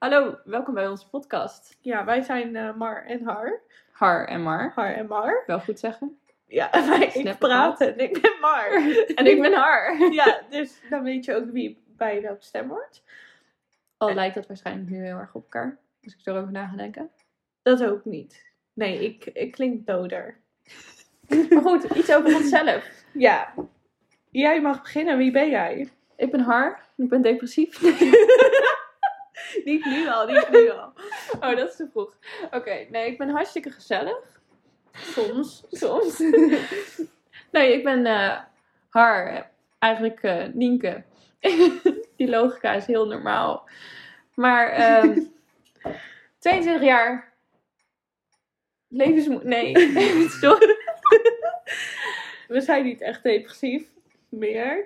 Hallo, welkom bij onze podcast. Ja, wij zijn eh, Mar en Har. Har en Mar. Har en Mar. Wel goed zeggen. Ja, wij, ik praat en ik ben Mar. En ik ben Har. ja, dus dan weet je ook wie bij welk stem hoort. Al lijkt dat waarschijnlijk nu heel erg op elkaar. Als ik erover na ga denken. Dat ook niet. Nee, ik, ik klink doder. Maar goed, iets over onszelf. Ja. Jij mag beginnen. Wie ben jij? Ik ben Har. Ik ben depressief. Niet nu al, niet nu al. Oh, dat is te vroeg. Oké, nee, ik ben hartstikke gezellig. Soms. Soms. nee, ik ben eh, Har. Eigenlijk eh, Nienke. Die logica is heel normaal. Maar ehm 22 jaar. Levensmoed. Nee, sorry. We zijn niet echt depressief meer.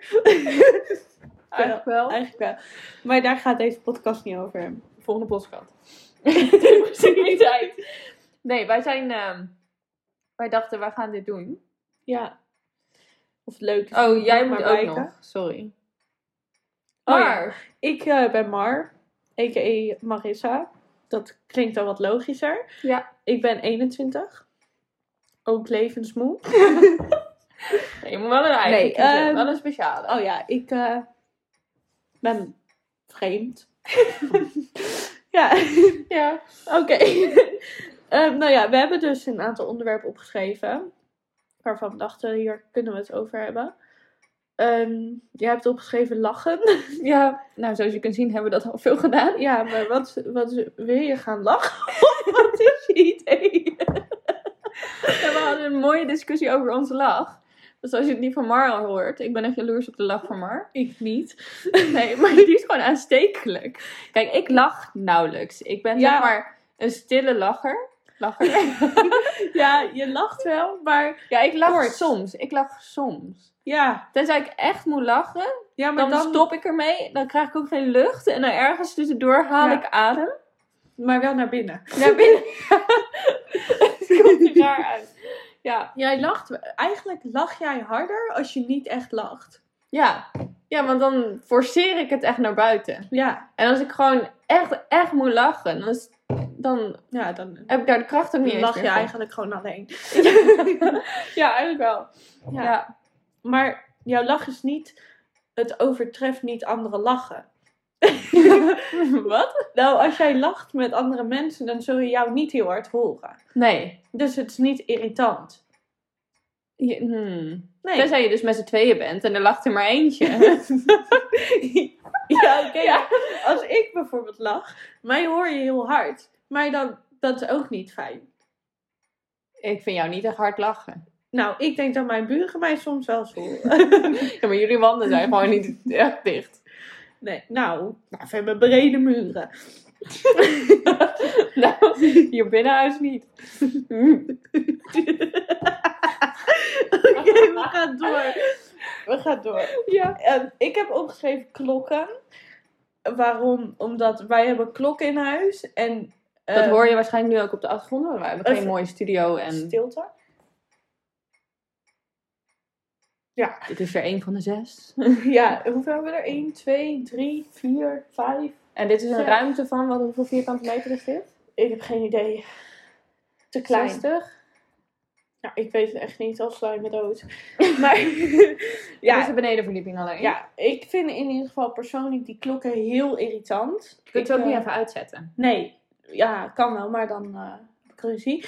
Eigenlijk wel. Eigenlijk wel. Maar daar gaat deze podcast niet over. Volgende podcast. Depressiviteit. Nee, wij zijn. ehm, wij dachten, wij gaan dit doen. Ja. Of het leuk is. Oh, jij moet ook nog. Sorry. Oh, ja. Maar. Ik eh, ben Mar, a.k.a. Marissa. Dat klinkt al wat logischer. Ja. Ik ben 21. Ook levensmoe. Nee, je moet wel een eigen Nee, ehm, wel een speciale. Oh ja, ik eh, ben vreemd. ja, Ja. oké. Ehm, nou ja, we hebben dus een aantal onderwerpen opgeschreven. Waarvan we dachten, hier kunnen we het over hebben. Ehm jij hebt opgeschreven lachen. Ja, nou zoals je kunt zien hebben we dat al veel gedaan. ja, maar wat, wat wil je gaan lachen? Wat is je idee? Ja, we hadden een mooie discussie over onze lach. Dus als je het niet van Mar al hoort, ik ben echt jaloers op de lach van Mar. Ik niet. Nee, maar die is gewoon aanstekelijk. Kijk, ik lach nauwelijks. Ik ben Ja. zeg maar een stille lacher. Lacher. Ja, je lacht wel, maar ja, ik lach Kort. soms. Ik lach soms. ja. Tenzij ik echt moet lachen, Ja, maar dan, dan, stop ik ermee. Dan krijg ik ook geen lucht. En dan ergens tussendoor haal Ja. ik adem. Maar wel naar binnen. Naar binnen. Het komt er raar uit. Ja, Jij lacht, eigenlijk lach jij harder als je niet echt lacht. ja. Ja, want dan forceer ik het echt naar buiten. Ja, En als ik gewoon echt, echt moet lachen, dan, is, dan ja dan heb ik daar de kracht ook niet eens lach je eigenlijk gewoon alleen. Ja, eigenlijk wel. Ja. Ja. Maar jouw lach is niet, het overtreft niet andere lachen. Wat? Nou, als jij lacht met andere mensen, dan zul je jou niet heel hard horen. Nee. Dus het is niet irritant. Je, hmm. Nee. Tenzij je dus met z'n tweeën bent en er lacht er maar eentje. ja, oké. Ja. Als ik bijvoorbeeld lach, mij hoor je heel hard. Maar dan, dat is ook niet fijn. ik vind jou niet echt hard lachen. Nou, ik denk dat mijn buren mij soms wel horen. Ja, maar jullie wanden zijn gewoon niet echt dicht. Nee, nou, nou, we hebben brede muren. Nou, hier binnenhuis niet. Oké, we gaan door. We gaan door. Ja. Ehm, ik heb opgeschreven klokken. Waarom? Omdat wij hebben klokken in huis. En, Dat ehm, hoor je waarschijnlijk nu ook op de achtergrond. We hebben geen mooie studio en Stilte. Ja. dit is er een van de zes. ja, hoeveel hebben we er? 1, 2, 3, 4, 5. En dit is een Zes. ruimte van, wat, hoeveel vierkante meter is dit? Ik heb geen idee. Te klein. 60? Ja, ik weet het echt niet, al sla je me dood. Maar Ja. is de benedenverdieping alleen. ja, ik vind in ieder geval persoonlijk die klokken heel irritant. Kun je het ook niet eh, even uitzetten? Nee, ja, kan wel, maar dan eh heb ik ruzie.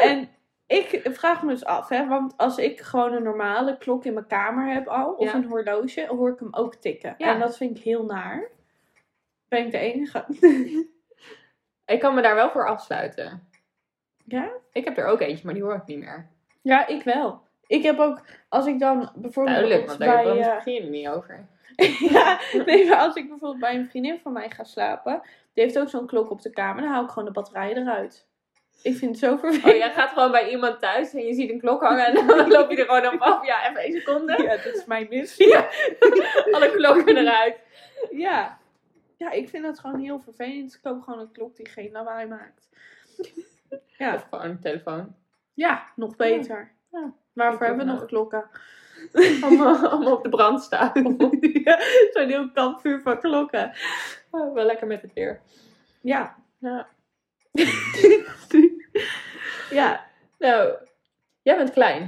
en ik vraag me dus af, hè, want als ik gewoon een normale klok in mijn kamer heb al, of Ja. een horloge, hoor ik hem ook tikken. Ja. En dat vind ik heel naar. Ben ik de enige? Ik kan me daar wel voor afsluiten. ja? Ik heb er ook eentje, maar die hoor ik niet meer. Ja, ik wel. Ik heb ook, als ik dan bijvoorbeeld Duidelijk, want daar bij... eh, begin je niet over. ja, nee, maar als ik bijvoorbeeld bij een vriendin van mij ga slapen, die heeft ook zo'n klok op de kamer, dan haal ik gewoon de batterij eruit. Ik vind het zo vervelend. Oh, jij gaat gewoon bij iemand thuis en je ziet een klok hangen en dan loop je er gewoon op af. Ja, even één seconde. Ja, dat is mijn missie. Alle klokken eruit. Ja. Ja, ik vind het gewoon heel vervelend. Ik koop gewoon een klok die geen lawaai maakt. Of Ja, gewoon een telefoon. ja nog beter. Ja. Waarvoor hebben we nog klokken? Allemaal, allemaal op de brandstapel. ja, Zo'n heel kampvuur van klokken. Oh, wel lekker met het weer. Ja. Ja. Ja. Nou, jij bent klein.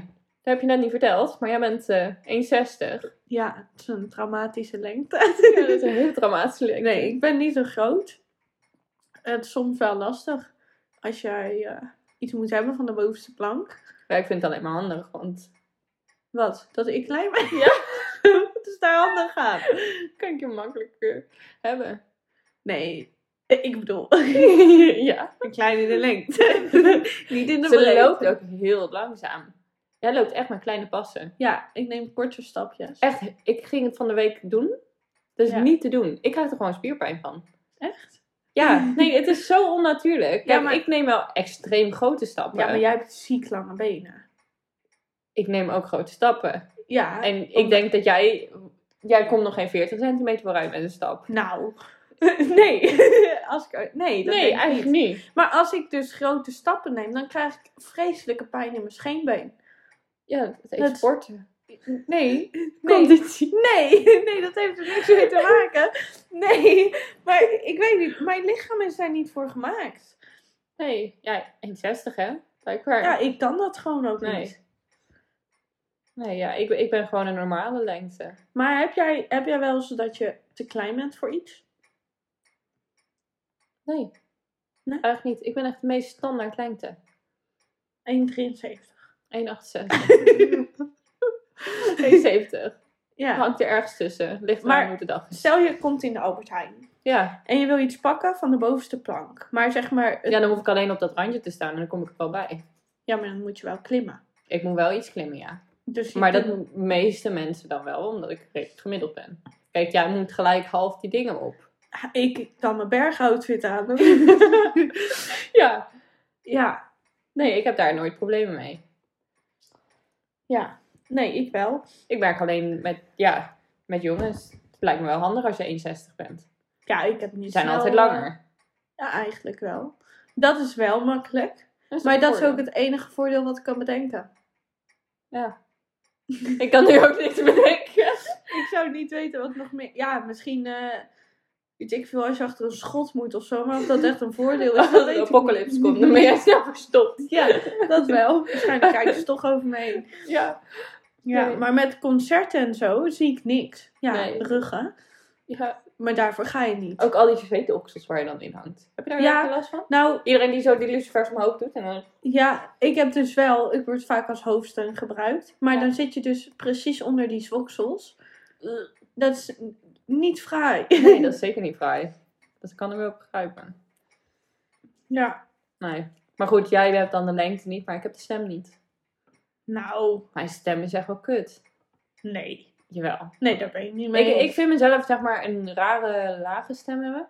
Dat heb je net niet verteld, maar jij bent eh 1,60. Ja, het is een traumatische lengte. Ja, dat is een hele dramatische lengte. Nee, ik ben niet zo groot. Het is soms wel lastig als jij eh, iets moet hebben van de bovenste plank. Ja, ik vind het alleen maar handig, want Wat? Dat ik klein ben? Ja. Wat is daar handig aan? kan ik je makkelijk eh, hebben. Nee, ik bedoel, ja. een klein in de lengte. niet in de Ze breedte. loopt ook heel langzaam. Jij loopt echt met kleine passen. Ja, ik neem korte stapjes. Echt, ik ging het van de week doen. Dat is Ja. niet te doen. Ik krijg er gewoon spierpijn van. Echt? Ja, nee, het is zo onnatuurlijk. Ja, Ja, maar- Ik neem wel extreem grote stappen. Ja, maar jij hebt ziek lange benen. Ik neem ook grote stappen. Ja. En ik omdat- denk dat jij... Jij komt nog geen 40 centimeter vooruit met een stap. Nou, nee. als ik, nee, dat nee, ik eigenlijk niet. niet. Maar als ik dus grote stappen neem, dan krijg ik vreselijke pijn in mijn scheenbeen. Ja, dat heet Dat- sporten. Nee, nee, Conditie. nee, nee, dat heeft er niks mee te maken. Nee, maar ik weet niet, mijn lichaam is daar niet voor gemaakt. Nee, ja, 1,60 hè? Blijkbaar. Ja, ik kan dat gewoon ook Nee. niet. Nee, ja, ik, ben- ik ben gewoon een normale lengte. Maar heb jij, heb jij wel eens dat je te klein bent voor iets? Nee. Nee? Eigenlijk niet. Ik ben echt de meest standaard lengte. 1,73. 1,68. 1,70. Ja. Hangt er ergens tussen. Ligt Maar- hoe de dag is. Stel je komt in de Albert Heijn Ja. en je wil iets pakken van de bovenste plank. Maar zeg maar, het- ja, dan hoef ik alleen op dat randje te staan en dan kom ik er wel bij. ja, maar dan moet je wel klimmen. Ik moet wel iets klimmen, ja. Dus Maar dat doen de meeste mensen dan wel, omdat ik gemiddeld ben. Kijk, jij moet gelijk half die dingen op. Ik kan mijn bergoutfit aan doen. Ja. ja, Nee, ik heb daar nooit problemen mee. ja. Nee, ik wel. Ik werk alleen met, ja, met jongens. Het lijkt me wel handig als je 1,60 bent. Ja, ik heb niet zijn snel, altijd eh, langer. Ja, eigenlijk wel. Dat is wel makkelijk. Dat Maar dat is ook het enige voordeel wat ik kan bedenken. Ja. ik kan nu ook niks bedenken. Ik zou niet weten wat nog meer... Ja, misschien... eh weet ik veel als je achter een schot moet of zo. Maar of dat echt een voordeel is, dat weet een apocalypse komt, dan ben jij snel verstopt. Ja, dat wel. Waarschijnlijk kijken ze toch over me heen. Ja. Ja, Nee. maar met concerten en zo zie ik niks. Ja, Nee. ruggen. ja. Maar daarvoor ga je niet. Ook al die versleten oksels waar je dan in hangt. Heb je daar Ja. ja. last van? Nou, Iedereen die zo die lucifers omhoog doet en dan... ja, ik heb dus wel... Ik word vaak als hoofdsteun gebruikt. Maar Ja. dan zit je dus precies onder die zwoksels. Dat is niet fraai. Nee, dat is zeker niet fraai. Dat kan ik wel begrijpen. Ja. Nee. Maar goed, jij hebt dan de lengte niet, maar ik heb de stem niet. Nou, Mijn stem is echt wel kut. nee. Jawel. Nee, daar ben ik niet mee Ik, ik vind mezelf zeg maar een rare lage stem hebben.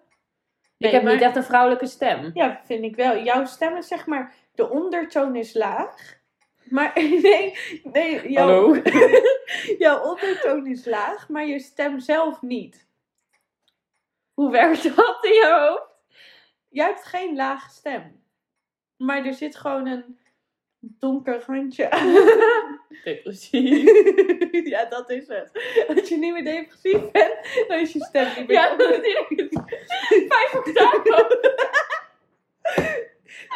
Nee, ik heb maar- niet echt een vrouwelijke stem. Ja, vind ik wel. Jouw stem is zeg maar... De ondertoon is laag. Maar nee, nee. Jouw, Hallo? jouw ondertoon is laag, maar je stem zelf niet. Hoe werkt dat in je hoofd? Jij hebt geen lage stem. Maar er zit gewoon een donker randje aan. Depressief. ja, dat is het. Als je niet meer depressief bent, dan is je stem niet meer Ja, dat is vijf octaven.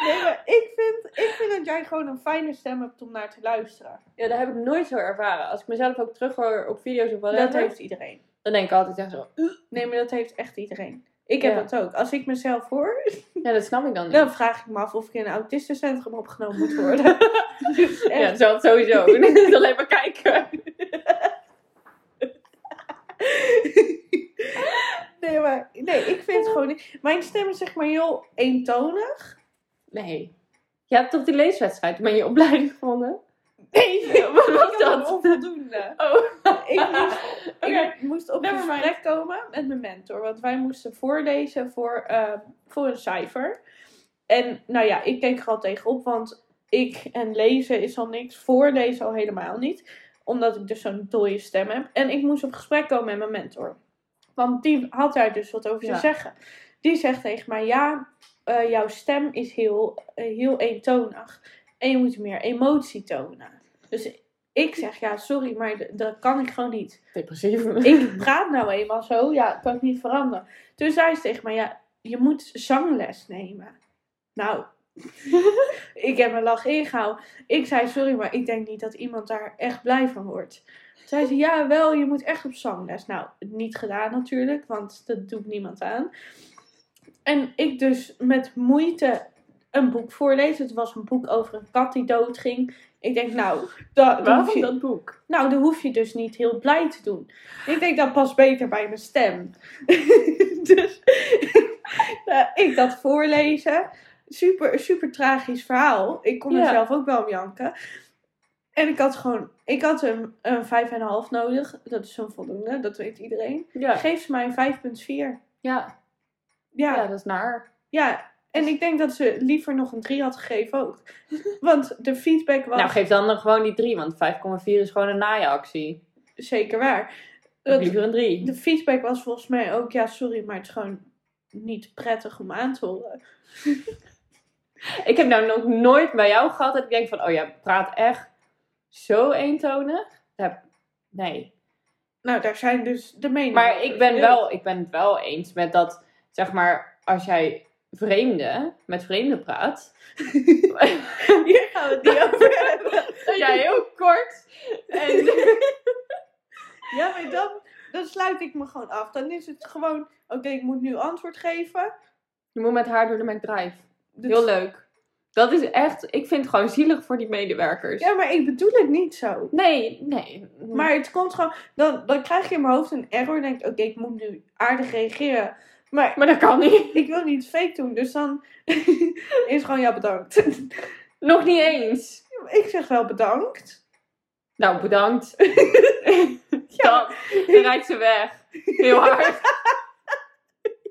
Nee, maar ik vind, ik vind dat jij gewoon een fijne stem hebt om naar te luisteren. Ja, dat heb ik nooit zo ervaren. Als ik mezelf ook terug hoor op video's of wat Dat heeft iedereen. dan denk ik altijd echt zo... Nee, maar dat heeft echt iedereen. Ik heb Ja. dat ook. Als ik mezelf hoor, Ja, dat snap ik dan niet. dan vraag ik me af of ik in een autistencentrum opgenomen moet worden. Dus Ja, dat sowieso. Dat is alleen maar kijken. Nee, maar nee, ik vind het gewoon niet. Mijn stem is zeg maar heel eentonig. Nee. Je hebt op die leeswedstrijd ben je opleiding gevonden? Nee, Wat was dat? een onvoldoende. Oh. Ik moest, ik moest op Never gesprek komen met mijn mentor. Want wij moesten voorlezen voor, eh, voor een cijfer. En nou ja, ik keek er al tegenop. Want ik en lezen is al niks. Voorlezen al helemaal niet. Omdat ik dus zo'n dode stem heb. En ik moest op gesprek komen met mijn mentor. Want die had daar dus wat over te Ja. zeggen. Die zegt tegen mij, ja, eh, jouw stem is heel, eh, heel eentonig. En je moet meer emotie tonen. Dus ik zeg, ja, sorry, maar dat kan ik gewoon niet. Depressief. Ik praat nou eenmaal zo, ja, dat kan ik niet veranderen. Toen zei ze tegen mij, ja, je moet zangles nemen. Nou, ik heb mijn lach ingehouden. Ik zei, sorry, maar ik denk niet dat iemand daar echt blij van wordt. Zei ze, ja, wel, je moet echt op zangles. Nou, niet gedaan natuurlijk, want dat doet niemand aan. En ik dus met moeite een boek voorlezen. Het was een boek over een kat die doodging. Ik denk, nou, da, dan hoef je, dat boek? nou, dan hoef je dus niet heel blij te doen. Ik denk, dat past beter bij mijn stem. dus nou, ik dat voorlezen. Super, super tragisch verhaal. Ik kon er zelf ook wel om janken. En ik had gewoon, ik had een, een 5,5 nodig. Dat is een voldoende, dat weet iedereen. Ja. Geef ze mij een 5,4. Ja. Ja, ja, ja. dat is naar. En ik denk dat ze liever nog een 3 had gegeven ook. Want de feedback was Nou, geef dan gewoon die 3, want 5,4 is gewoon een naaiactie. zeker waar. Dat- liever een 3. De feedback was volgens mij ook, ja, sorry, maar het is gewoon niet prettig om aan te horen. Ik heb nou nog nooit bij jou gehad dat ik denk van, oh ja, praat echt zo eentonig. Nee. Nou, daar zijn dus de meningen. Maar ik ben, wel, ik ben het wel eens met dat, zeg maar, als jij vreemden, met vreemden praat. Hier gaan we het niet over hebben. jij heel kort. En, Ja, maar dan, dan sluit ik me gewoon af. Dan is het gewoon, oké, ik moet nu antwoord geven. je moet met haar door de McDrive. Dus- Heel leuk. Dat is echt, ik vind het gewoon zielig voor die medewerkers. Ja, maar ik bedoel het niet zo. Nee, nee. Maar het komt gewoon, dan, dan krijg je in mijn hoofd een error en denk oké, ik moet nu aardig reageren. Maar Maar dat kan niet. ik wil niet fake doen, dus dan is gewoon ja, bedankt. Nog niet eens. ik zeg wel bedankt. Nou, bedankt. Dan, dan rijdt ze weg. Heel hard.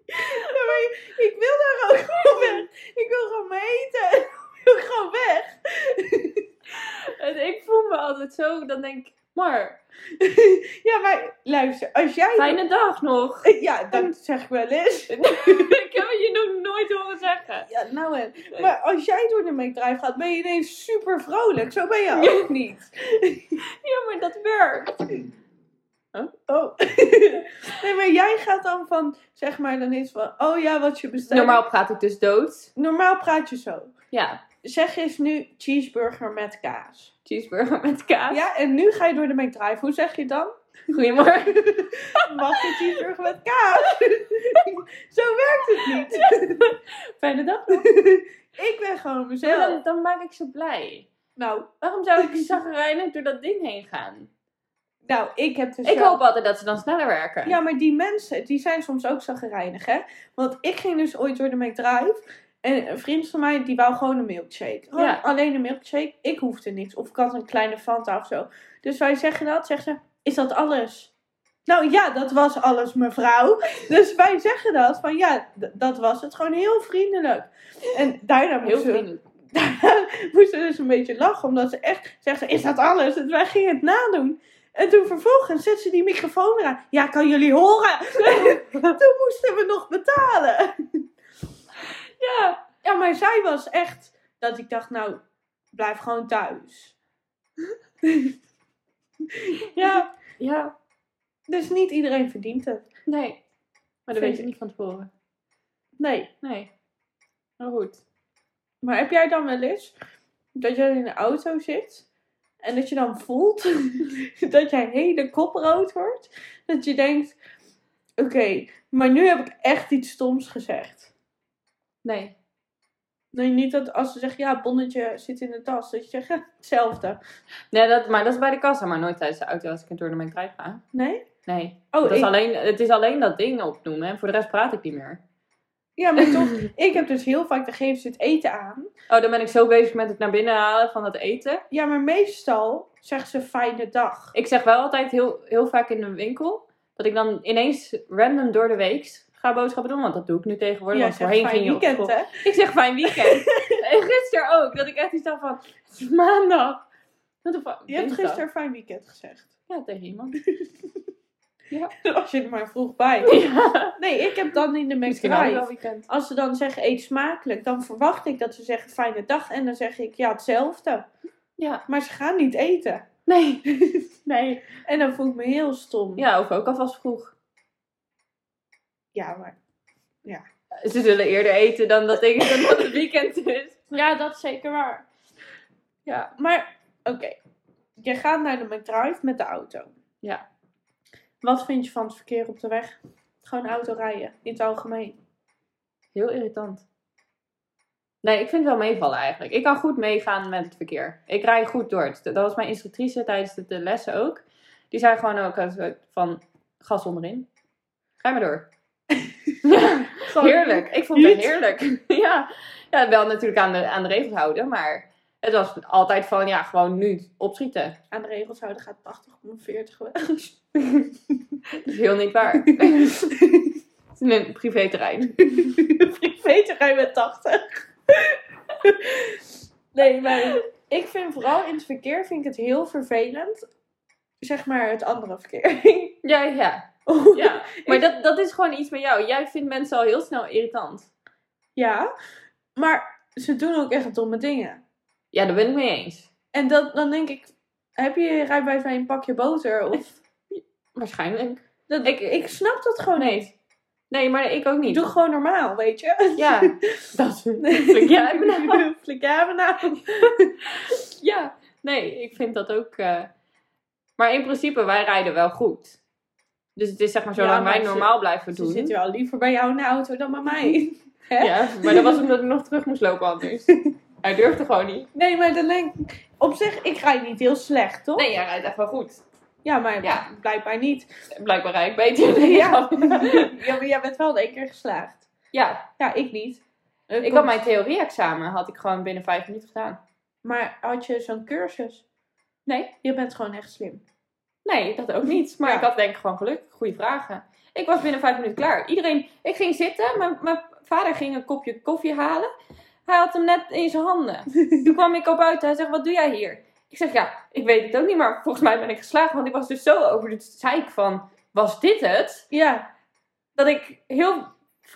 Ja, maar ik wil daar ook gewoon weg. Ik wil gewoon mijn eten. Ik wil gewoon weg. En ik voel me altijd zo, dan denk ik, maar, Ja, maar luister, als jij... fijne dag nog. Ja, dat zeg ik wel eens. ik heb het je nog nooit horen zeggen. Ja, nou en. Maar als jij door de McDrive gaat, ben je ineens super vrolijk. Zo ben je ook niet. Ja, maar dat werkt. Oh. Nee, maar jij gaat dan van, zeg maar, dan is van, oh ja, wat je bestelt. Normaal praat ik dus dood. Normaal praat je zo. Ja, Zeg eens nu cheeseburger met kaas. cheeseburger met kaas. Ja, en nu ga je door de McDrive. Hoe zeg je dan? Goedemorgen. Mag je cheeseburger met kaas? Zo werkt het niet. Fijne dag. Ik ben gewoon mezelf. dan, dan maak ik ze blij. Nou, Waarom zou ik zagrijnig door dat ding heen gaan? nou, ik heb dus Ik wel- hoop altijd dat ze dan sneller werken. Ja, maar die mensen, die zijn soms ook zo gereinig, hè? Want ik ging dus ooit door de McDrive. En een vriend van mij, die wou gewoon een milkshake. Gewoon Ja. alleen een milkshake. Ik hoefde niks. Of ik had een kleine Fanta of zo. Dus wij zeggen dat. Zegt ze, is dat alles? Nou ja, dat was alles, mevrouw. Dus wij zeggen dat. Van ja, dat was het. Gewoon heel vriendelijk. En daarna Heel moesten we, vriendelijk. daarna moesten we dus een beetje lachen. Omdat ze echt zegt, ze, is dat alles? En wij gingen het nadoen. En toen vervolgens zet ze die microfoon eraan. Ja, kan jullie horen? toen moesten we nog betalen. Ja. Ja, maar zij was echt dat ik dacht, nou, blijf gewoon thuis. Ja. Ja. Dus niet iedereen verdient het. Nee. Maar dat weet je ik. niet van tevoren. Nee. Nee. Maar goed. Maar heb jij dan wel eens dat jij in de auto zit en dat je dan voelt dat jij hele kop rood wordt? Dat je denkt, oké, maar nu heb ik echt iets stoms gezegd. Nee. Nee, niet dat als ze zeggen, ja, bonnetje zit in de tas, dat je zegt, ja, hetzelfde. nee dat, maar dat is bij de kassa, maar nooit tijdens de auto als ik mijn trein ga. Nee? Nee. Oh, dat is alleen, het is alleen dat ding opnoemen en voor de rest praat ik niet meer. Ja, maar toch, ik heb dus heel vaak, dan geven ze het eten aan. Oh, dan ben ik zo bezig met het naar binnen halen van het eten. Ja, maar meestal zeggen ze fijne dag. Ik zeg wel altijd heel, heel vaak in de winkel dat ik dan ineens random door de week ga boodschappen doen. Want dat doe ik nu tegenwoordig. Ja, want voorheen ging je weekend, hè? Ik zeg fijn weekend. en gisteren ook. Dat ik echt iets dacht van, het is maandag. Je hebt gisteren fijn weekend gezegd. Ja, tegen iemand. Als je er maar vroeg bij. ja. Nee, ik heb dan in de McDrive. weekend. Als ze dan zeggen eet smakelijk, dan verwacht ik dat ze zeggen fijne dag. En dan zeg ik ja, hetzelfde. Ja. Maar ze gaan niet eten. Nee. nee. En dan voel ik me heel stom. Ja, of ook alvast vroeg. Ja, maar Ja. Ze zullen eerder eten dan dat ik het weekend is. Ja, dat is zeker waar. Ja. Maar, oké. Je gaat naar de McDrive met de auto. Ja. Wat vind je van het verkeer op de weg? Gewoon auto rijden, in het algemeen. Heel irritant. Nee, ik vind het wel meevallen eigenlijk. Ik kan goed meegaan met het verkeer. Ik rij goed door. Dat was mijn instructrice tijdens de, lessen ook. Die zei gewoon ook van gas onderin. Ga maar door. heerlijk. Ik vond het heerlijk. ja. ja, wel natuurlijk aan de, aan de regels houden, maar het was altijd van ja, gewoon nu opschieten. Aan de regels houden gaat 80 op 40 weg. Dat is heel niet waar. het is een privéterrein. Privéterrein met 80. nee, maar ik vind vooral in het verkeer vind ik het heel vervelend. Zeg maar het andere verkeer. Ja, ja. ja. Maar dat, dat is gewoon iets met jou. Jij vindt mensen al heel snel irritant. Ja, maar ze doen ook echt domme dingen. Ja, daar ben ik mee eens. En dat, dan denk ik, heb je rijbewijs bij een pakje boter? Of, Waarschijnlijk. dat, ik, ik snap dat gewoon niet. Nee. Maar ik ook niet. Doe gewoon normaal, weet je? Ja, dat flik jij me nou. Flik jij me nou? Ja, nee, ik vind dat ook. eh, Maar in principe, wij rijden wel goed. Dus het is zeg maar, Ja, zolang maar wij ze- normaal blijven Ze doen. zitten wel liever bij jou in de auto dan bij mij. Hè? Ja, maar dat was omdat ik nog terug moest lopen anders. Hij durfde gewoon niet. Nee, maar dan denk ik, op zich, ik rijd niet heel slecht, toch? Nee, jij rijdt echt wel goed. Ja, maar Ja. blijkbaar niet. Blijkbaar rijd ik beter. Ja. ja, maar jij bent wel één keer geslaagd. ja, Ja, ik niet. Ik kom- had mijn theorie-examen had ik gewoon binnen vijf minuten gedaan. Maar had je zo'n cursus? Nee, Je bent gewoon echt slim. Nee, dat ook niet. Maar Ja. ik had denk ik gewoon geluk. Goede vragen. Ik was binnen vijf minuten klaar. Iedereen, ik ging zitten. Mijn, mijn vader ging een kopje koffie halen. Hij had hem net in zijn handen. Toen kwam ik op buiten. Hij zegt, wat doe jij hier? Ik zeg, ja, ik weet het ook niet. Maar volgens mij ben ik geslaagd. Want ik was dus zo over de zeik van, was dit het? Ja, Dat ik heel,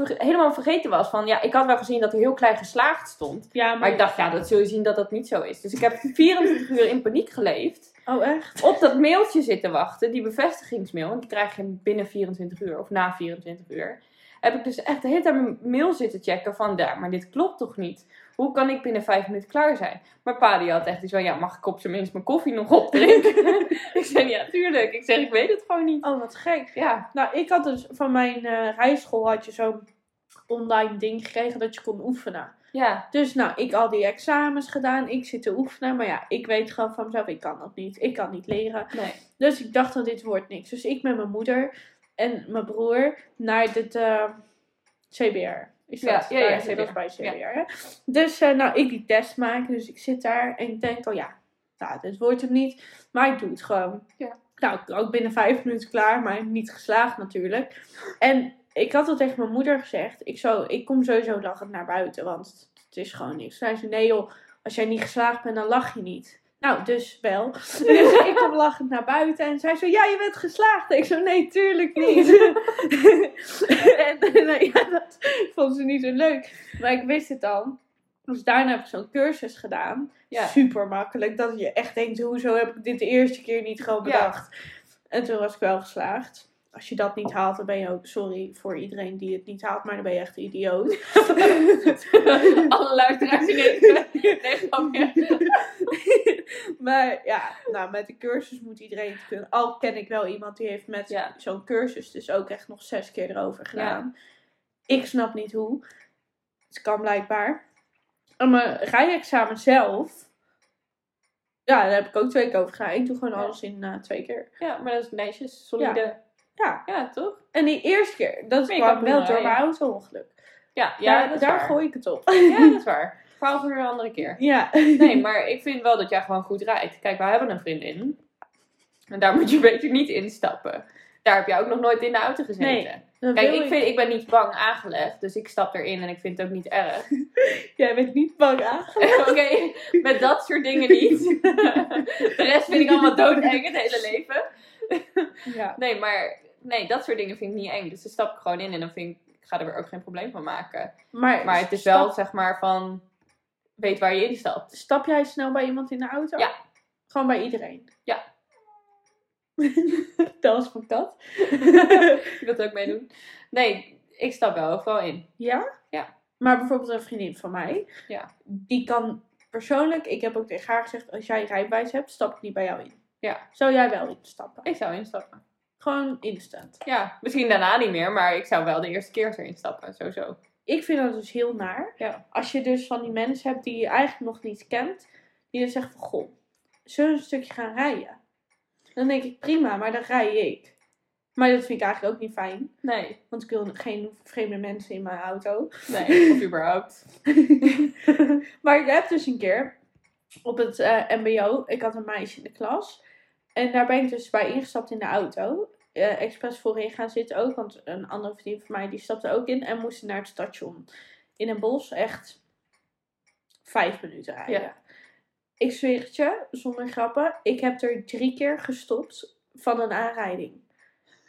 helemaal vergeten was van, ja, ik had wel gezien dat er heel klein geslaagd stond. ja maar... Maar ik dacht, ja, dat zul je zien dat dat niet zo is. Dus ik heb 24 uur in paniek geleefd. Oh, echt? Op dat mailtje zitten wachten, die bevestigingsmail. Want die krijg je binnen 24 uur of na 24 uur. Heb ik dus echt de hele tijd mijn mail zitten checken van, ja, maar dit klopt toch niet? Hoe kan ik binnen 5 minuten klaar zijn? Maar pa die had echt iets van, ja, mag ik op zijn minst mijn koffie nog opdrinken? ik zei, ja, tuurlijk. Ik zeg, ik weet het gewoon niet. Oh, wat gek. Ja, Nou, ik had dus van mijn eh rijschool had je zo'n online ding gekregen dat je kon oefenen. Ja, Dus nou, ik al die examens gedaan, ik zit te oefenen. Maar ja, ik weet gewoon van mezelf, ik kan dat niet. Ik kan niet leren. nee. Dus ik dacht dat dit wordt niks. Dus ik met mijn moeder en mijn broer naar dit eh, CBR. Is dat? Ja, ja, ja, Daar- CBR. Dat was bij CBR. Hè? Dus eh, nou, ik die test maken. Dus ik zit daar en ik denk al ja, nou, dit wordt hem niet. Maar ik doe het gewoon. Ja. Nou, ook binnen vijf minuten klaar, maar niet geslaagd natuurlijk. En ik had al tegen mijn moeder gezegd, ik, zou, ik kom sowieso lachend naar buiten, want het is gewoon niks. Zij zei, nee joh, als jij niet geslaagd bent, dan lach je niet. Nou, dus wel. Dus ik kom lachend naar buiten en zij zo, ja, je bent geslaagd. Ik zo, nee, tuurlijk niet. en nou ja, dat vond ze niet zo leuk. Maar ik wist het al. Dus daarna heb ik zo'n cursus gedaan. Ja. Super makkelijk. Dat je echt denkt, hoezo heb ik dit de eerste keer niet gewoon Ja. bedacht. En toen was ik wel geslaagd. Als je dat niet haalt, dan ben je ook, sorry voor iedereen die het niet haalt, maar dan ben je echt een idioot. Alle luisteraars in deze. Nee, maar ja, nou, met de cursus moet iedereen het kunnen. Al ken ik wel iemand die heeft met Ja. zo'n cursus dus ook echt nog zes keer erover gedaan. Ik snap niet hoe. Het kan blijkbaar. En mijn rijexamen zelf, ja, daar heb ik ook twee keer over gedaan. Ik doe gewoon Ja. alles in eh, twee keer. Ja, maar dat is netjes, solide. Ja. Ja, toch? En die eerste keer, dat je kwam wel door mijn auto-ongeluk. Ja, ja daar is gooi ik het op. Ja, dat is waar. Verhaal voor een andere keer. Ja. Nee, maar ik vind wel dat jij gewoon goed rijdt. Kijk, wij hebben een vriendin. En daar moet je beter niet instappen. Daar heb jij ook nog nooit in de auto gezeten. Nee, Kijk, ik, vind, ik ben niet bang aangelegd, dus ik stap erin en ik vind het ook niet erg. Jij bent niet bang aan. Oké, met dat soort dingen niet. De rest vind ik allemaal doodeng het hele leven. Ja. Nee, maar nee, dat soort dingen vind ik niet eng. Dus daar stap ik gewoon in en dan vind ik, ik ga er weer ook geen probleem van maken. Maar, Maar het is stap- wel, zeg maar, van, weet waar je instapt. Stap jij snel bij iemand in de auto? Ja. Gewoon bij iedereen? Ja. dat was mijn kat. Je wilt ook meedoen? Nee, Ik stap wel overal in. Ja? Ja. Maar bijvoorbeeld een vriendin van mij. Ja. Die kan persoonlijk, ik heb ook tegen haar gezegd, als jij rijbewijs hebt, stap ik niet bij jou in. Ja. Zou jij wel instappen? Ik zou instappen. Gewoon instant. Ja, misschien daarna niet meer, maar ik zou wel de eerste keer erin stappen, sowieso. Ik vind dat dus heel naar. Ja. Als je dus van die mensen hebt die je eigenlijk nog niet kent, die dan zeggen van, goh, zullen we een stukje gaan rijden? Dan denk ik, prima, maar dan rij ik. Maar dat vind ik eigenlijk ook niet fijn. Nee, Want ik wil geen vreemde mensen in mijn auto. nee, of überhaupt. maar ik heb dus een keer op het eh, MBO, ik had een meisje in de klas. En daar ben ik dus bij ingestapt in de auto. Eh expres voorin gaan zitten ook, want een andere vriendin van mij die stapte ook in en moest naar het station. In een bos, echt vijf minuten rijden. Ja. Ik zweer het je, zonder grappen, ik heb er drie keer gestopt van een aanrijding.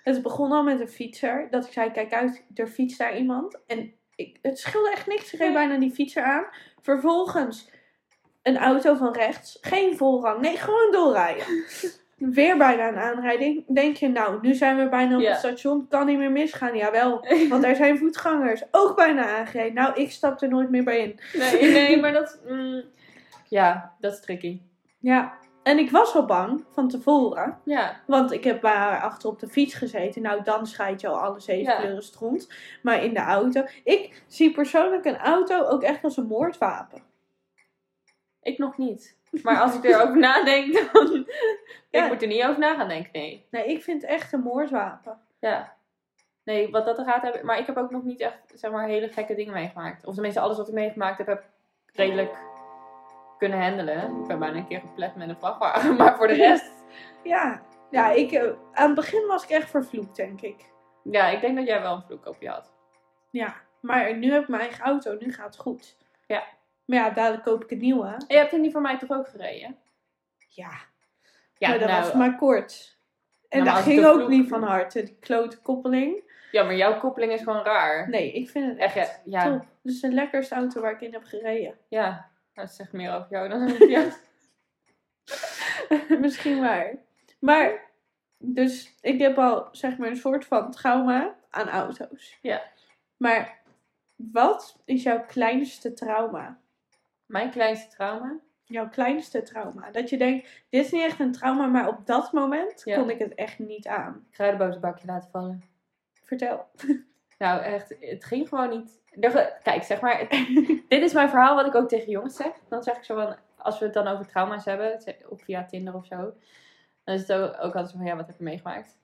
Het begon al met een fietser, dat ik zei, kijk uit, er fietst daar iemand. En ik, het scheelde echt niks, ik reed bijna die fietser aan. Vervolgens een auto van rechts, geen voorrang, nee, gewoon doorrijden. Weer bijna een aanrijding. Denk je, nou, nu zijn we bijna op het station, kan niet meer misgaan. Jawel, want er zijn voetgangers. Ook bijna aangereden. Nou, ik stap er nooit meer bij in. Nee, nee, maar dat... mm, ja, dat is tricky. Ja, en ik was al bang van tevoren. Ja, Want ik heb bij haar achter op de fiets gezeten. Nou, dan scheidt je al alle zeven Ja. kleuren stront. Maar in de auto. Ik zie persoonlijk een auto ook echt als een moordwapen. ik nog niet. Maar als ik erover nadenk, dan... Ja. Ik moet er niet over na gaan denken, nee. Nee, ik vind het echt een moordwapen. Ja. Nee, wat dat er gaat hebben... Maar ik heb ook nog niet echt, zeg maar, hele gekke dingen meegemaakt. Of tenminste, alles wat ik meegemaakt heb, heb ik redelijk kunnen handelen. Ik ben bijna een keer geplet met een vrachtwagen. Maar voor de rest... Ja, ja ik, eh, aan het begin was ik echt vervloekt, denk ik. Ja, ik denk dat jij wel een vloek op je had. Ja, maar nu heb ik mijn eigen auto. Nu gaat het goed. Ja. Maar ja, dadelijk koop ik een nieuwe. En je hebt in die van mij toch ook gereden? Ja, Ja, maar dat nou, was maar kort. En Nou, dat ging de ook vloek- niet van harte. Die klote koppeling. ja, maar jouw koppeling is gewoon raar. Nee, ik vind het Echt, echt ja. Top. Is de lekkerste auto waar ik in heb gereden. ja. Dat zegt meer over jou dan over jou. Misschien waar. Maar, dus ik heb al zeg maar een soort van trauma aan auto's. Ja. Maar, wat is jouw kleinste trauma? Mijn kleinste trauma? Jouw kleinste trauma. Dat je denkt, dit is niet echt een trauma, maar op dat moment Ja. kon ik het echt niet aan. Kruidenboterbakje laten vallen. Vertel. Nou, echt, het ging gewoon niet. Kijk, zeg maar, dit is mijn verhaal wat ik ook tegen jongens zeg. Dan zeg ik zo van, als we het dan over trauma's hebben, of via Tinder of zo, dan is het ook, ook altijd van, ja, wat heb je meegemaakt?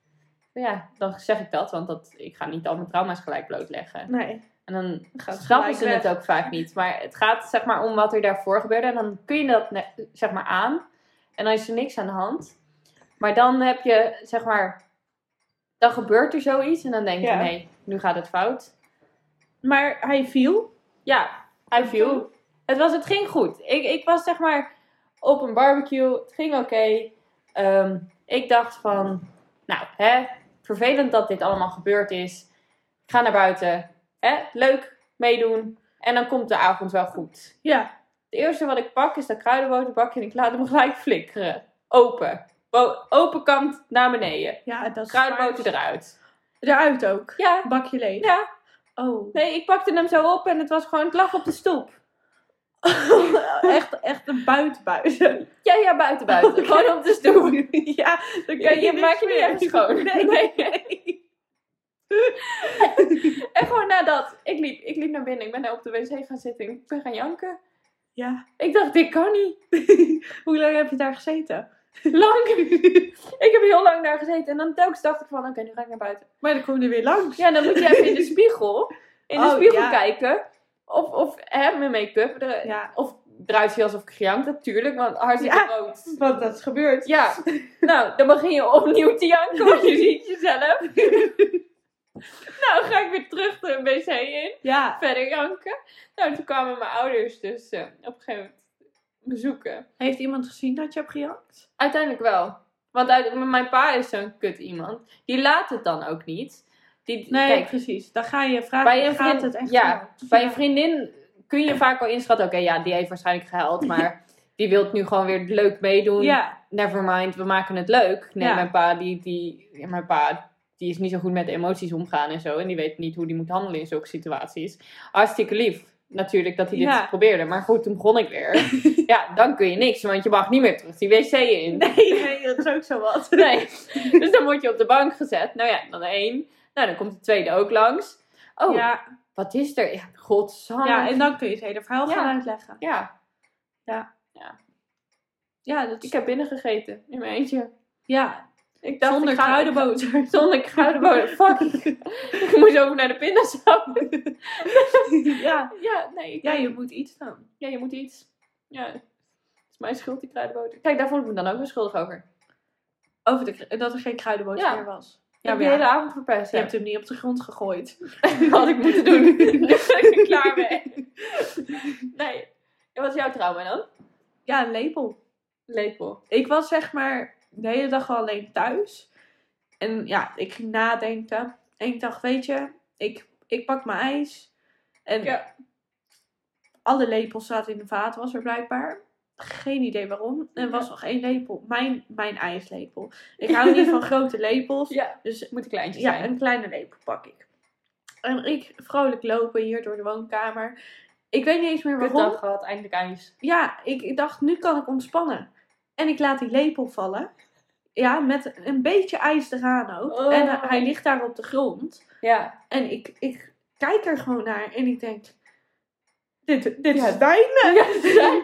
Ja, dan zeg ik dat, want dat, ik ga niet al mijn trauma's gelijk blootleggen. Nee. En dan snappen ze het ook vaak niet. Maar het gaat zeg maar om wat er daarvoor gebeurde. En dan kun je dat zeg maar aan. En dan is er niks aan de hand. Maar dan heb je zeg maar... Dan gebeurt er zoiets. En dan denk je, Ja. nee, nu gaat het fout. Maar hij viel. Ja, hij viel. Het, was, het ging goed. Ik, ik was zeg maar op een barbecue. Het ging oké. Ehm, ik dacht van, nou, hè, vervelend dat dit allemaal gebeurd is. Ik ga naar buiten. Hè, leuk, meedoen. En dan komt de avond wel goed. Ja. Het eerste wat ik pak is dat kruidenboterbakje en ik laat hem gelijk flikkeren. Open. Bo- open kant naar beneden. Ja, dat is Kruidenboter eruit. Eruit ook. Ja, Bakje leeg. ja. Oh. Nee, ik pakte hem zo op en het was gewoon, het lag op de stoep. echt, echt een buitenbuizen. Ja, ja, buiten, buiten. Oké. Gewoon op de stoep. ja, dan kan je, maakt je niet even schoon. Nee, Nee. nee. En gewoon nadat, ik liep, ik liep naar binnen, ik ben daar op de wc gaan zitten, ik ben gaan janken. Ja. Ik dacht, dit kan niet. Hoe lang heb je daar gezeten? Lang. ik heb heel lang daar gezeten en dan telkens dacht ik van, oké, nu ga ik naar buiten. Maar dan kom je er weer langs. Ja, dan moet je even in de spiegel, in de Oh, spiegel ja. kijken. Of, of hè, mijn make-up, Ja, of alsof ik gejankt heb, tuurlijk, want hartstikke Ja. rood. want dat is gebeurd. Ja, nou, dan begin je opnieuw te janken, want je ziet jezelf. nou, ga ik weer terug de wc in, Ja. verder janken. Nou, toen kwamen mijn ouders dus eh, op een gegeven moment bezoeken. Heeft iemand gezien dat je hebt gejakt? Uiteindelijk wel. Want uit, mijn pa is zo'n kut iemand. Die laat het dan ook niet. Die, Nee, kijk, precies. Dan ga je vragen, bij een, gaat het echt ja, bij een vriendin kun je vaak al inschatten. Oké, ja, die heeft waarschijnlijk gehuild. Maar die wil nu gewoon weer leuk meedoen. Ja, Nevermind, we maken het leuk. Nee, Ja. mijn pa, die, die, mijn pa die is niet zo goed met emoties omgaan en zo. En die weet niet hoe die moet handelen in zulke situaties. Hartstikke lief. Natuurlijk dat hij dit Ja. probeerde. Maar goed, toen begon ik weer. ja, dan kun je niks. Want je mag niet meer terug die wc in. Nee, nee, dat is ook zo wat. Nee. Dus dan word je op de bank gezet. Nou ja, dan één. Nou, dan komt de tweede ook langs. Oh, Ja, wat is er? Ja, godzang. ja, en dan kun je het hele verhaal Ja. gaan uitleggen. Ja, Ja, dat ik heb binnengegeten in mijn eentje. ja Ik dacht, zonder ik ga- kruidenboter. Zonder kruidenboter. Fuck. ik moest over naar de pindasaus. ja. ja, nee. ik- ja, je moet iets doen. ja, je moet iets. Ja, het is mijn schuld, die kruidenboter. Kijk, daar vond ik me dan ook weer schuldig over. Over de, dat er geen kruidenboter Ja. meer was. Ja, heb ja, hele avond verpest. je hebt hem niet op de grond gegooid. Wat had ik moeten doen. nu ben ik klaar mee. Nee. En wat is jouw trauma dan? Ja, een lepel. Lepel. Ik was zeg maar de hele dag al alleen thuis. En ja, ik ging nadenken. En ik dacht, weet je, ik, ik pak mijn ijs. En Ja. alle lepels zaten in de vaatwasser blijkbaar. Geen idee waarom. Er was nog één lepel. Mijn, mijn ijslepel. Ik hou niet van grote lepels. Ja, Dus het moet een kleintje ja, zijn. een kleine lepel pak ik. En ik vrolijk lopen hier door de woonkamer. Ik weet niet eens meer waarom. dag gehad, eindelijk ijs. Ja, ik, ik dacht, nu kan ik ontspannen. En ik laat die lepel vallen. Ja, met een beetje ijs eraan ook. Oh. En hij- hij ligt daar op de grond. Ja. En ik, ik kijk er gewoon naar en ik denk... Dit, dit Ja. is mijne. Ja,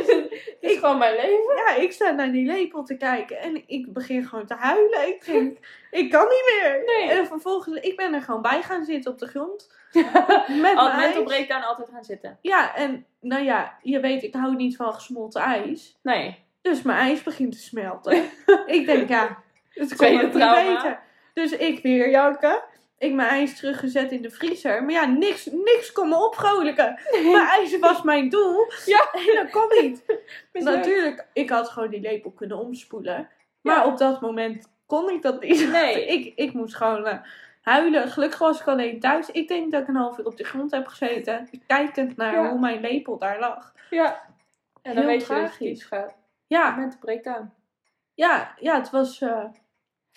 is, dit is gewoon mijn leven. Ja, ik sta naar die lepel te kijken en ik begin gewoon te huilen. Ik denk, ik kan niet meer. Nee. En vervolgens, ik ben er gewoon bij gaan zitten op de grond. Met Al mental breakdown altijd gaan zitten. Ja, en nou ja, je weet, ik hou niet van gesmolten ijs. Nee. Dus mijn ijs begint te smelten. ik denk, ja, het ook niet beter. Dus ik weer janken. Ik mijn ijs teruggezet in de vriezer. Maar ja, niks, niks kon me opvrolijken. Mijn ijs was mijn doel. Ja. En dat kon niet. Natuurlijk, ik had gewoon die lepel kunnen omspoelen. Maar Ja. op dat moment kon ik dat niet. Nee. ik, ik moest gewoon eh, huilen. Gelukkig was ik alleen thuis. Ik denk dat ik een half uur op de grond heb gezeten. Kijkend naar Ja. hoe mijn lepel daar lag. Ja. En dan Heel weet je tragisch. dat het iets gaat. Ja, Mental breakdown. ja, ja het was... eh,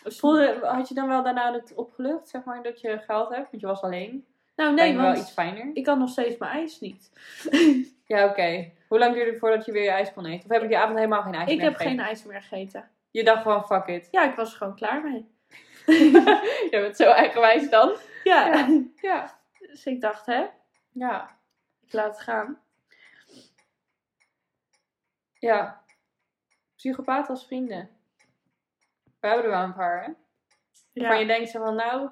Voelde, had je dan wel daarna het opgelucht, zeg maar, dat je geld hebt? Want je was alleen. nou Nee, nee, wel want iets fijner. ik had nog steeds mijn ijs niet. Ja, oké. Hoe lang duurde het voordat je weer je ijs kon eten? Of heb je die avond helemaal geen ijs ik meer heb gegeten? geen ijs meer gegeten. Je dacht gewoon, fuck it. Ja, ik was er gewoon klaar mee. je bent zo eigenwijs dan. Ja. Ja. Ja. Dus ik dacht, hè, Ja. ik laat het gaan. Ja. Psychopaat als vrienden. We hebben er wel een paar, hè? Ja, je denkt zo van, nou,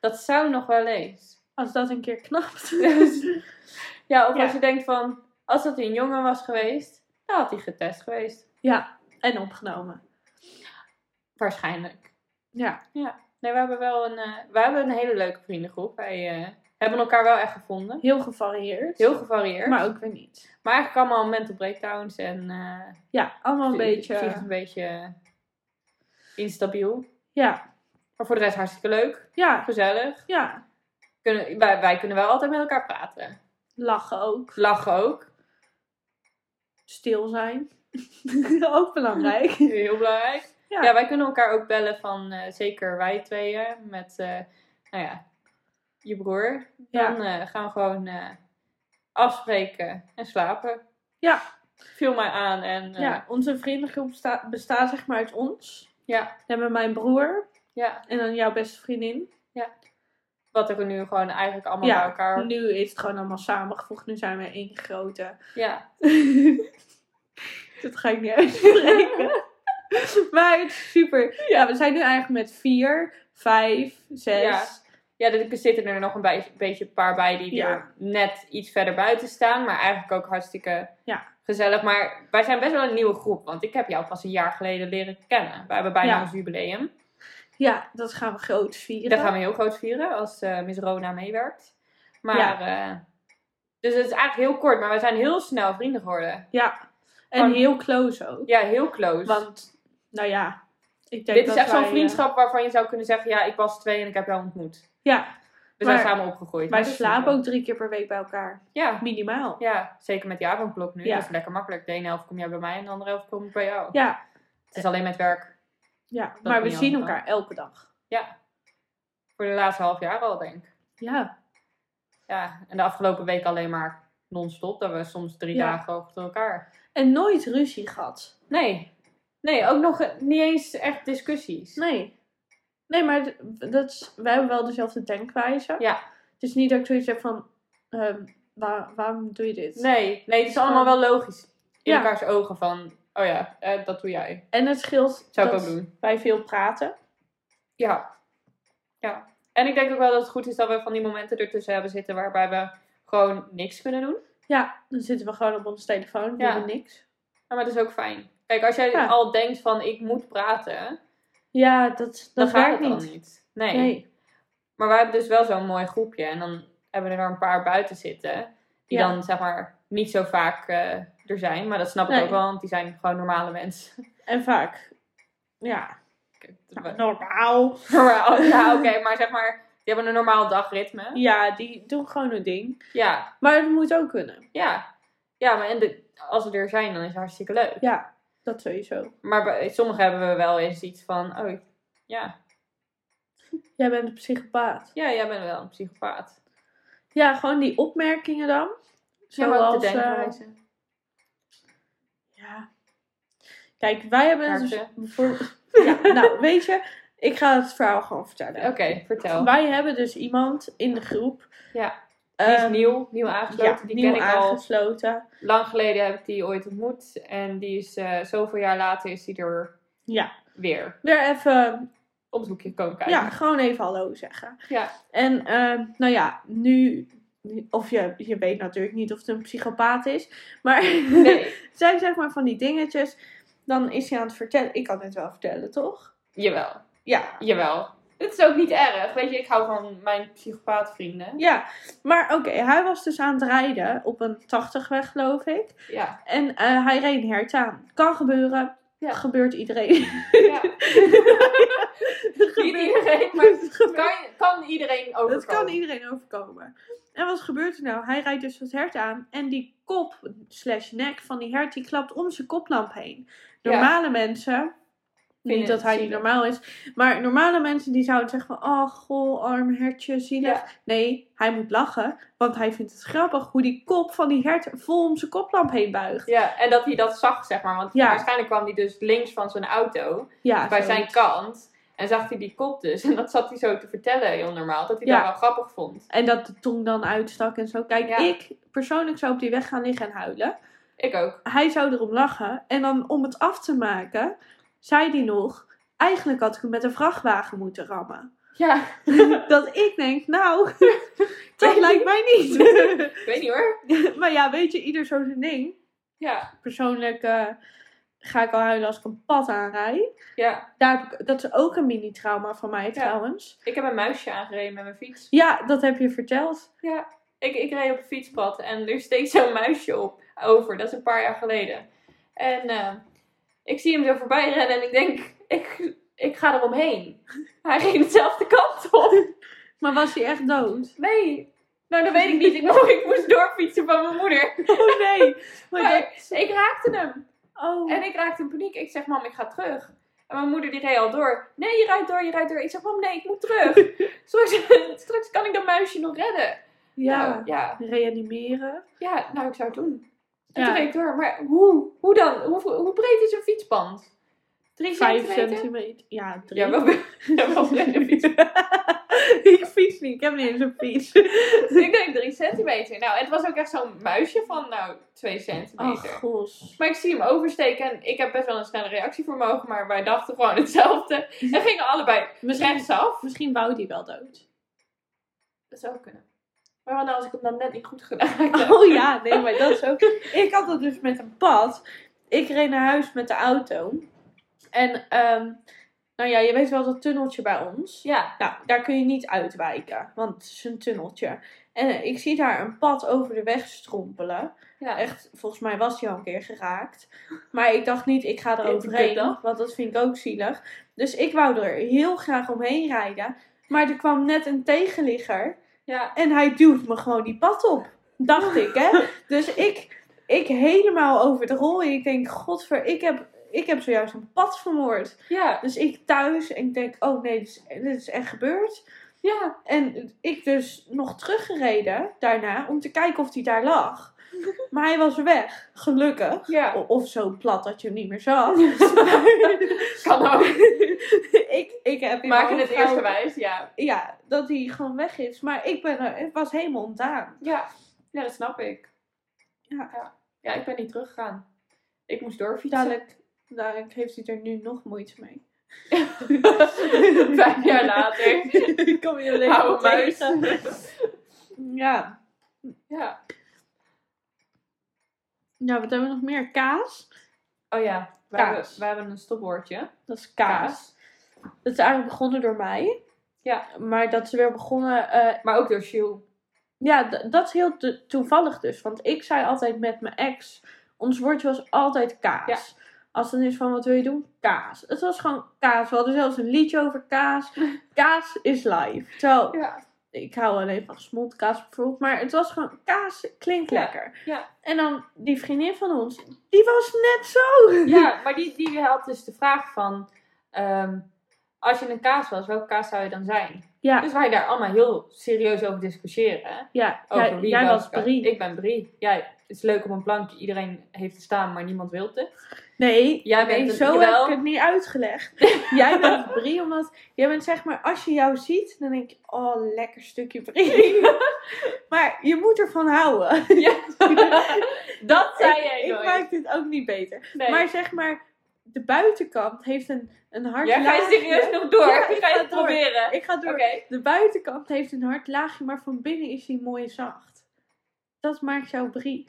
dat zou nog wel eens. als dat een keer knapt. ja, of Ja. als je denkt van, als dat een jongen was geweest, dan had hij getest geweest. ja, en opgenomen. Waarschijnlijk. Ja. Ja. Nee, we hebben wel een, eh, we hebben een hele leuke vriendengroep. Wij eh, hebben elkaar wel echt gevonden. Heel gevarieerd. Heel gevarieerd. Maar ook weer niet. Maar eigenlijk allemaal mental breakdowns en eh Ja, allemaal een beetje. een beetje instabiel. Ja, Maar voor de rest hartstikke leuk. ja, Gezellig. ja. Kunnen, wij, wij kunnen wel altijd met elkaar praten. Lachen ook. Lachen ook. Stil zijn. ook belangrijk. Heel belangrijk. Ja. Ja, wij kunnen elkaar ook bellen van, eh, zeker wij tweeën, met, eh, nou ja, je broer. Ja. Dan eh, gaan we gewoon afspreken en slapen. Ja. Viel mij aan en Ja, onze vriendengroep besta- bestaat zeg maar uit ons. Ja, We hebben mijn broer ja, en dan jouw beste vriendin. wat er nu gewoon eigenlijk allemaal ja, bij elkaar... nu is het gewoon allemaal samengevoegd. Nu zijn we één grote. Ja, Dat ga ik niet uitspreken. maar het is super. Ja, we zijn nu eigenlijk met vier, vijf, zes. Ja. ja er zitten er nog een bij- beetje een paar bij die Ja. er net iets verder buiten staan, maar eigenlijk ook hartstikke Ja. Gezellig. Maar wij zijn best wel een nieuwe groep, want ik heb jou pas een jaar geleden leren kennen. We hebben bijna Ja. ons jubileum. Ja, dat gaan we groot vieren. Dat gaan we heel groot vieren als eh Miss Rona meewerkt. Maar, Ja. eh, dus het is eigenlijk heel kort, maar we zijn heel snel vrienden geworden. Ja, en heel close ook. Ja, heel close. Want, nou ja, ik denk Dit dat is echt zo'n wij, eh, vriendschap waarvan je zou kunnen zeggen, ja, ik was twee en ik heb jou ontmoet. Ja, We Maar zijn samen opgegroeid. wij Dat is slapen ook drie keer per week bij elkaar. Ja, Minimaal. ja, zeker met die avondklok nu. Ja. Dat is lekker makkelijk. De ene helft kom jij bij mij en de andere helft kom ik bij jou. Ja, Het is alleen met werk. ja. maar we zien elkaar elke dag. Ja, Voor de laatste half jaar al, denk ik. Ja. Ja, en de afgelopen week alleen maar non-stop. Dat we soms drie Ja. dagen achter elkaar. En nooit ruzie gehad. Nee. Nee, ook nog niet eens echt discussies. Nee. Nee, maar dat is, wij hebben wel dezelfde denkwijze. Ja. Het is niet dat ik zoiets heb van, ehm, waar, waarom doe je dit? Nee, nee, het is allemaal wel logisch. In Ja. elkaars ogen van, oh ja, eh, dat doe jij. En het scheelt Zou ik ook doen. wij veel praten. Ja. Ja. En ik denk ook wel dat het goed is dat we van die momenten ertussen hebben zitten waarbij we gewoon niks kunnen doen. Ja, dan zitten we gewoon op onze telefoon, doen Ja. we niks. Ja, maar dat is ook fijn. Kijk, als jij Ja. al denkt van ik moet praten, Ja, dat, dat dan gaat werkt het niet. Nee. Nee. Maar wij hebben dus wel zo'n mooi groepje. En dan hebben we er een paar buiten zitten. Die Ja. dan zeg maar niet zo vaak eh, er zijn. Maar dat snap ik Nee. ook wel, want die zijn gewoon normale mensen. En vaak, ja, nou, normaal. Normaal, ja, oké, maar zeg maar, die hebben een normaal dagritme. Ja, die doen gewoon hun ding. Ja, Maar het moet ook kunnen. ja. Ja, maar en de, als we er zijn, dan is het hartstikke leuk. Ja, dat sowieso. Maar bij sommigen hebben we wel eens iets van, oh, ja, Jij bent een psychopaat. ja, jij bent wel een psychopaat. Ja, gewoon die opmerkingen dan. Ja, de Zoals, eh, denkwijze. Ja. Kijk, wij hebben het dus. Ja, nou, weet je, ik ga het verhaal gewoon vertellen. Oké, vertel. Wij hebben dus iemand in de groep. Ja, die is ehm, nieuw, nieuw aangesloten. Ja, die nieuw ken ik al lang geleden heb ik die ooit ontmoet. En die is eh, zoveel jaar later is die er Ja, weer weer even, op het hoekje komen kijken. ja, gewoon even hallo zeggen. Ja. En, ehm, nou ja, nu, of je, je weet natuurlijk niet of het een psychopaat is. Maar Nee, zijn zeg maar van die dingetjes. Dan is hij aan het vertellen. Ik kan het wel vertellen, toch? jawel. Ja, Jawel. Het is ook niet erg. Weet je, ik hou van mijn psychopaatvrienden. Ja, maar oké, hij was dus aan het rijden op een 80weg, geloof ik. Ja. En eh, hij reed een hert aan. Kan gebeuren. Ja. Gebeurt iedereen. ja. Niet iedereen, maar Het kan, kan iedereen overkomen. Dat kan iedereen overkomen. En wat gebeurt er nou? Hij rijdt dus het hert aan. En die kop, slash nek van die hert, die klapt om zijn koplamp heen. Ja. Normale mensen... Niet dat hij niet normaal is. Maar normale mensen die zouden zeggen van... Oh, goh, arm hertje, zielig. Ja. Nee, hij moet lachen. Want hij vindt het grappig hoe die kop van die hert vol om zijn koplamp heen buigt. Ja, en dat hij dat zag, zeg maar. Want Ja. waarschijnlijk kwam hij dus links van zijn auto. Ja, bij zijn kant. En zag hij die kop dus. En dat zat hij zo te vertellen, heel normaal. Dat hij Ja. dat wel grappig vond. En dat de tong dan uitstak en zo. Kijk, ik persoonlijk zou op die weg gaan liggen en huilen. Ik ook. Hij zou erom lachen. En dan om het af te maken, zei hij nog... Eigenlijk had ik hem met een vrachtwagen moeten rammen. Ja, Dat ik denk, nou, dat lijkt mij niet. ik weet niet hoor. maar ja, weet je, ieder zo zijn ding. Ja, Persoonlijk eh, ga ik al huilen als ik een pad aanrijd. ja. Daar heb ik, dat is ook een mini-trauma van mij trouwens. Ik heb een muisje aangereden met mijn fiets. Ja, dat heb je verteld. Ja, ik, ik reed op een fietspad en er steekt zo'n muisje op over. Dat is een paar jaar geleden. En eh, ik zie hem zo voorbij rennen en ik denk, ik, ik ga er omheen. Hij ging dezelfde kant op. Maar was hij echt dood? Nee, nou dat weet ik niet. Ik, moest- ik moest doorfietsen van mijn moeder. Oh nee. Maar Maar dat- ik raakte hem. oh. En ik raakte in paniek. Ik zeg, mam, ik ga terug. En mijn moeder die reed al door. Nee, je rijdt door, je rijdt door. Ik zeg, mam, nee, ik moet terug. straks, straks kan ik dat muisje nog redden. ja. Nou, ja. Reanimeren. Ja, nou, ik zou het doen. En toen ik door. Maar hoe? Hoe dan? Hoe, hoe breed is een fietspand? Drie Vijf centimeter? Ja, drie. Ja, wel, ja, wel fiets. ik fiets niet. Ik heb niet eens een fiets. ik denk drie centimeter. Nou, het was ook echt zo'n muisje van, nou, twee Oh, centimeter. gos. Maar ik zie hem oversteken en ik heb best wel een snelle reactievermogen, maar wij dachten gewoon hetzelfde. En gingen allebei Misschien, rechtsaf. misschien wou die wel dood. Dat zou kunnen. Maar wat nou als ik het dan net niet goed gedaan had? Oh ja, nee, maar dat is ook. Ik had dat dus met een pad. Ik reed naar huis met de auto. En, ehm, nou ja, je weet wel dat tunneltje bij ons. Ja, Nou, daar kun je niet uitwijken, want het is een tunneltje. En eh, ik zie daar een pad over de weg strompelen. ja. Echt, volgens mij was hij al een keer geraakt. Maar ik dacht niet, ik ga er overheen, want dat vind ik ook zielig. Dus ik wou er heel graag omheen rijden. Maar er kwam net een tegenligger. Ja. En hij duwt me gewoon die pad op. Dacht ik, hè. Dus ik, ik helemaal over de rol. En ik denk, godver, ik heb, ik heb zojuist een pad vermoord. ja. Dus ik thuis en ik denk, oh nee, dit is, dit is echt gebeurd. Ja. En ik dus nog teruggereden daarna om te kijken of hij daar lag. Maar hij was weg, gelukkig. Ja. Of zo plat dat je hem niet meer zag. Kan ook. ik, ik heb in Maken mijn het eerst gehouden- wijs, ja. Ja, dat hij gewoon weg is. Maar ik ben er, het was helemaal ontdaan. Ja. Ja, dat snap ik. Ja. Ja, ja ik ben niet teruggegaan. Ik moest doorfietsen. Dadelijk, dadelijk heeft hij er nu nog moeite mee. Vijf jaar later. ik kom je alleen muis. Ja. Ja. Nou, wat hebben we nog meer? Kaas. Oh ja, we Kaas. hebben, we hebben een stopwoordje. Dat is kaas. Dat is eigenlijk begonnen door mij. Ja. Maar dat is weer begonnen... eh, Maar ook door Jules. ja, dat is heel to- toevallig dus. Want ik zei altijd met mijn ex... Ons woordje was altijd kaas. Ja. Als het dan is van, wat wil je doen? Kaas. Het was gewoon kaas. We hadden zelfs een liedje over kaas. Kaas is live. Terwijl, Ja. Ik hou alleen van gesmolten kaas bijvoorbeeld. Maar het was gewoon, kaas klinkt Ja, lekker. ja. En dan die vriendin van ons, die was net zo. Ja, maar die, die had dus de vraag van... ehm, als je een kaas was, welke kaas zou je dan zijn? Ja, Dus wij daar allemaal heel serieus over discussiëren. ja. Over jij, wie jij was. Brie. Ik ben Brie. Ja, het is leuk op een plankje. Iedereen heeft het staan, maar niemand wil het. Nee, Jij nee bent zo heb ik het niet uitgelegd. jij bent brie, omdat jij bent zeg maar, als je jou ziet, dan denk je, oh, lekker stukje brie. maar je moet ervan houden. Ja. dat zei ik, jij ik nooit. maak dit ook niet beter. Nee. Maar zeg maar, de buitenkant heeft een, een hard ja, ga je laagje. serieus nog door? Ja, ik ga je het door. proberen? Ik ga door. De buitenkant heeft een hard laagje, maar van binnen is hij mooi zacht. Dat maakt jou brie.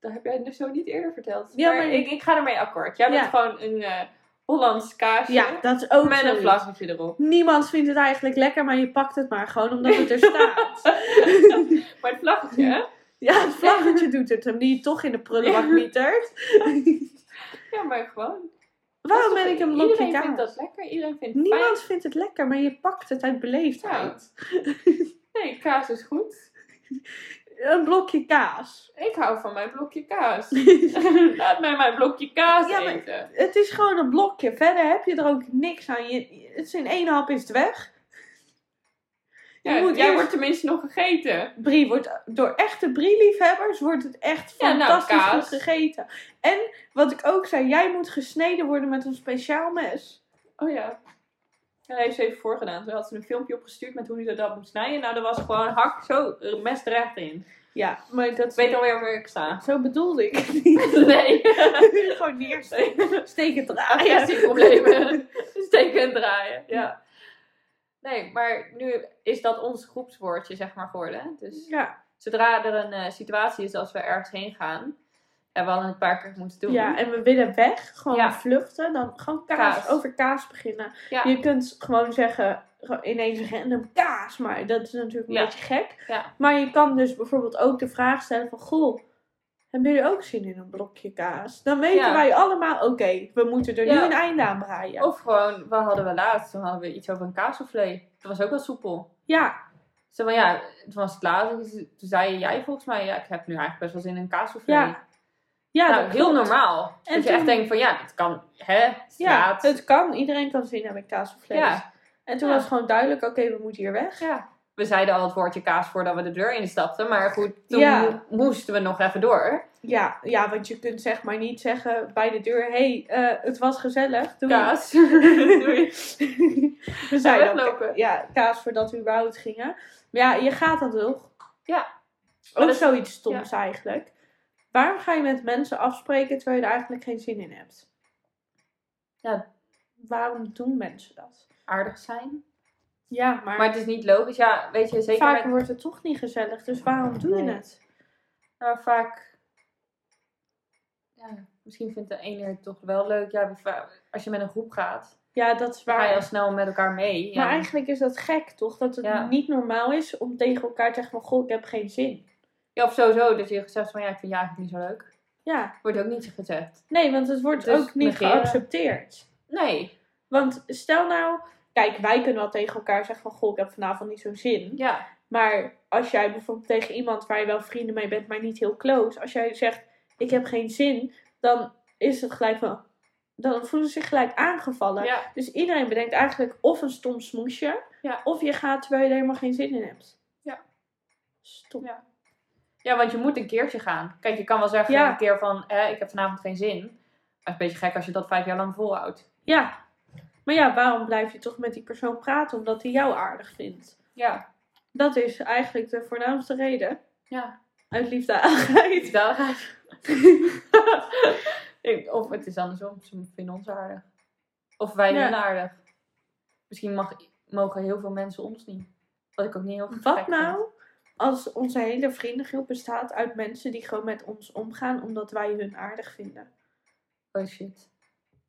Dat heb jij dus zo niet eerder verteld. Ja, maar maar- ik, ik ga ermee akkoord. Jij Ja. bent gewoon een eh, Hollands kaasje. Ja, dat is ook met een vlaggetje erop. Niemand vindt het eigenlijk lekker, maar je pakt het maar gewoon omdat het er staat. Maar het vlaggetje, hè? Ja, het vlaggetje doet het hem, die je toch in de prullenbak mietert. Ja, maar gewoon. Waarom ben ik een blokje Iedereen vindt kaas? dat lekker. Iedereen vindt het Niemand vindt het lekker, maar je pakt het uit beleefdheid. fijn. Nee, kaas is goed. Een blokje kaas. Ik hou van mijn blokje kaas. Laat mij mijn blokje kaas Ja, eten. Het is gewoon een blokje. Verder heb je er ook niks aan. Je, het is in één hap is het weg. Ja, moet jij eerst- wordt tenminste nog gegeten. Brie wordt door echte brie-liefhebbers wordt het echt Ja, nou, fantastisch goed gegeten. En wat ik ook zei, jij moet gesneden worden met een speciaal mes. Oh ja. Ja, hij heeft ze even voorgedaan. Ze had ze een filmpje opgestuurd met hoe hij dat moet snijden. Nou, er was gewoon hak zo mes terecht in. Ja, maar dat Ik weet alweer waar ik sta. Zo bedoelde ik het niet. Nee. Gewoon neersteken. Steken draaien. Agressieproblemen. Steken en draaien. Ja. Nee, maar nu is dat ons groepswoordje, zeg maar, geworden. Dus Ja. zodra er een eh, situatie is als we ergens heen gaan, hebben we al een paar keer moeten doen. ja, en we willen weg. Gewoon Ja. vluchten. Dan gewoon kaas, Kaas. over kaas beginnen. Ja. Je kunt gewoon zeggen, ineens random kaas. Maar dat is natuurlijk een Ja. beetje gek. Ja. Maar je kan dus bijvoorbeeld ook de vraag stellen van... Goh, hebben jullie ook zin in een blokje kaas? Dan weten Ja. wij allemaal, oké, we moeten er Ja. nu een einde aan breien. Of gewoon, wat hadden we laatst? Toen hadden we iets over een kaassoufflé. Dat was ook wel soepel. Ja, van, ja, het was het Toen zei jij volgens mij, ja, ik heb nu eigenlijk best wel zin in een kaassoufflé. Ja. ja nou, heel klopt. normaal. En dat je toen- echt denkt van, ja, dit kan, hè, Ja, het kan. Iedereen kan zin hebben in kaas of vlees. Ja. En toen was het gewoon duidelijk, oké, we moeten hier weg. Ja. We zeiden al het woordje kaas voordat we de deur instapten. Maar goed, toen Ja. moesten we nog even door. Ja, ja, want je kunt zeg maar niet zeggen bij de deur, hé, hey, eh, het was gezellig. Doei. Kaas. Doei. we zeiden ook, ja, kaas voordat we überhaupt gingen. Maar ja, je gaat dat toch? Ja. Ook dat- zoiets stoms eigenlijk. Waarom ga je met mensen afspreken terwijl je er eigenlijk geen zin in hebt? Ja. Waarom doen mensen dat? Aardig zijn. Ja, maar, Maar het is niet logisch. Ja, weet je, zeker vaak met... wordt het toch niet gezellig. Dus waarom doe je het? Nou, vaak... Ja, misschien vindt de ene het toch wel leuk. Ja, als je met een groep gaat, Ja, dat is dan ga waar. je al snel met elkaar mee. Ja. Maar eigenlijk is dat gek, toch? Dat het Ja. niet normaal is om tegen elkaar te zeggen van... Goh, ik heb geen zin. ja, of sowieso dat je zegt van, ja, ik vind je eigenlijk niet zo leuk. Ja. Wordt ook niet gezegd. Nee, want het wordt Dus ook niet negeren. geaccepteerd. Nee. Want stel nou... Kijk, wij kunnen wel tegen elkaar zeggen van... Goh, ik heb vanavond niet zo'n zin. Ja. Maar als jij bijvoorbeeld tegen iemand waar je wel vrienden mee bent, maar niet heel close... Als jij zegt, ik heb geen zin... Dan is het gelijk van... dan voelen ze zich gelijk aangevallen. Ja. Dus iedereen bedenkt eigenlijk of een stom smoesje, Ja. of je gaat terwijl je er helemaal geen zin in hebt. Ja. Stom. Ja. ja, want je moet een keertje gaan. Kijk, je kan wel zeggen Ja. een keer van, hè, ik heb vanavond geen zin. Maar het is een beetje gek als je dat vijf jaar lang volhoudt. Ja. Maar ja, waarom blijf je toch met die persoon praten? Omdat hij jou aardig vindt. Ja. Dat is eigenlijk de voornaamste reden. Ja. Uit liefdadigheid. Ik- Of het is andersom, ze vinden ons aardig. Of wij Ja. hun aardig. Misschien mag, mogen heel veel mensen ons niet. Wat ik ook niet heel gek Wat vind. nou als onze hele vriendengroep bestaat uit mensen die gewoon met ons omgaan omdat wij hun aardig vinden? Oh shit.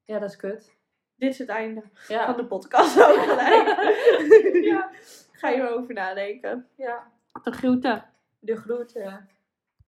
Ja, dat is kut. Dit is het einde van de podcast ook gelijk. Ja. Ga je erover nadenken. ja. De groeten. De groeten.